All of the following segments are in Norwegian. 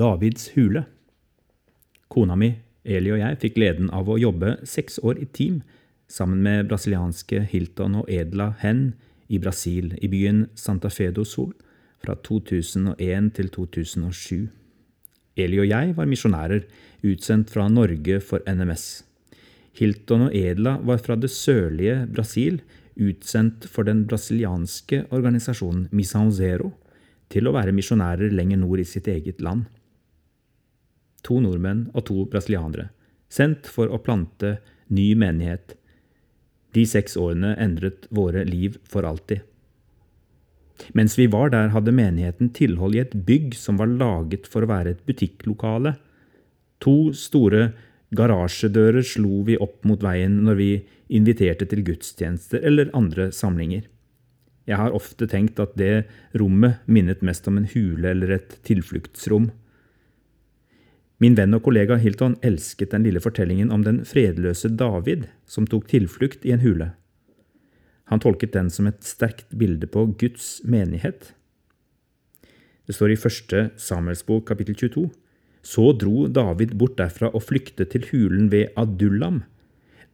Davids hule. Kona mi, Eli og jeg fikk gleden av å jobbe seks år i team sammen med brasilianske Hilton og Edla Hen i Brasil, i byen Santa Fe do Sol, fra 2001 til 2007. Eli og jeg var misjonærer utsendt fra Norge for NMS. Hilton og Edla var fra det sørlige Brasil, utsendt for den brasilianske organisasjonen Missão Zero til å være misjonærer lenger nord i sitt eget land. To nordmenn og to brasilianere, sendt for å plante ny menighet. De seks årene endret våre liv for alltid. Mens vi var der, hadde menigheten tilhold i et bygg som var laget for å være et butikklokale. To store garasjedører slo vi opp mot veien når vi inviterte til gudstjenester eller andre samlinger. Jeg har ofte tenkt at det rommet minnet mest om en hule eller et tilfluktsrom. Min venn og kollega Hilton elsket den lille fortellingen om den fredløse David som tok tilflukt i en hule. Han tolket den som et sterkt bilde på Guds menighet. Det står i første Samuelsbok kapittel 22. Så dro David bort derfra og flyktet til hulen ved Adullam.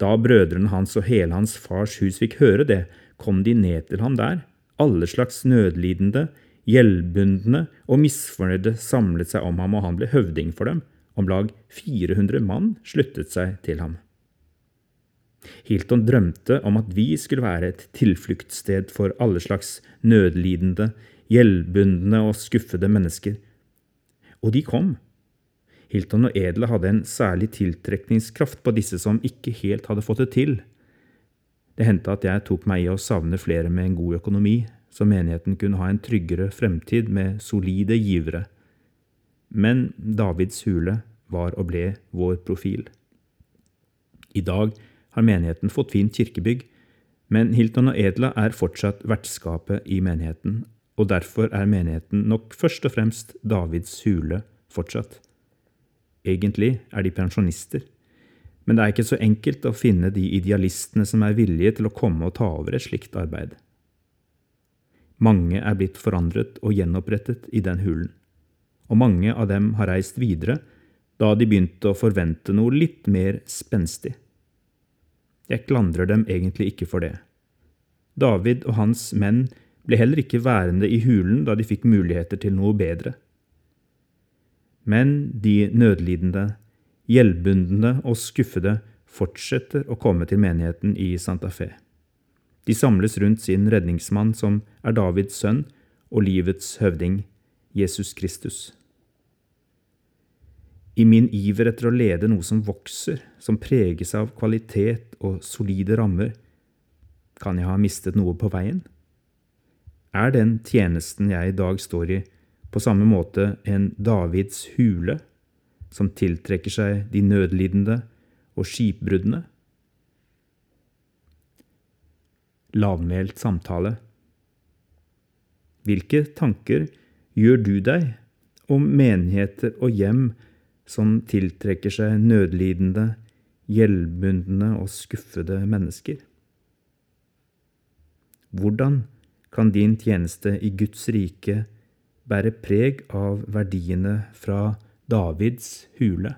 Da brødrene hans og hele hans fars hus fikk høre det, kom de ned til ham der. Alle slags nødlidende, gjeldbundne og misfornøyde samlet seg om ham, og han ble høvding for dem. Om lag 400 mann sluttet seg til ham. Hilton drømte om at vi skulle være et tilfluktssted for alle slags nødlidende, gjeldbundne og skuffede mennesker. Og de kom. Hilton og Edle hadde en særlig tiltrekningskraft på disse som ikke helt hadde fått det til. Det hendte at jeg tok meg i å savne flere med en god økonomi, så menigheten kunne ha en tryggere fremtid med solide givere. Men Davids hule var og ble vår profil. I dag har menigheten fått fint kirkebygg, men Hilton og Edla er fortsatt vertskapet i menigheten, og derfor er menigheten nok først og fremst Davids hule fortsatt. Egentlig er de pensjonister. Men det er ikke så enkelt å finne de idealistene som er villige til å komme og ta over et slikt arbeid. Mange er blitt forandret og gjenopprettet i den hulen, og mange av dem har reist videre da de begynte å forvente noe litt mer spenstig. Jeg klandrer dem egentlig ikke for det. David og hans menn ble heller ikke værende i hulen da de fikk muligheter til noe bedre. Men de nødlidende, gjeldbundne og skuffede fortsetter å komme til menigheten i Santa Fe. De samles rundt sin redningsmann, som er Davids sønn og livets høvding, Jesus Kristus. I min iver etter å lede noe som vokser, som preges av kvalitet og solide rammer, kan jeg ha mistet noe på veien? Er den tjenesten jeg i dag står i, på samme måte en Davids hule, som tiltrekker seg de nødlidende og skipbruddene. Lavmælt samtale Hvilke tanker gjør du deg om menigheter og hjem som tiltrekker seg nødlidende, gjeldbundne og skuffede mennesker? Hvordan kan din tjeneste i Guds rike bære preg av verdiene fra Davids hule.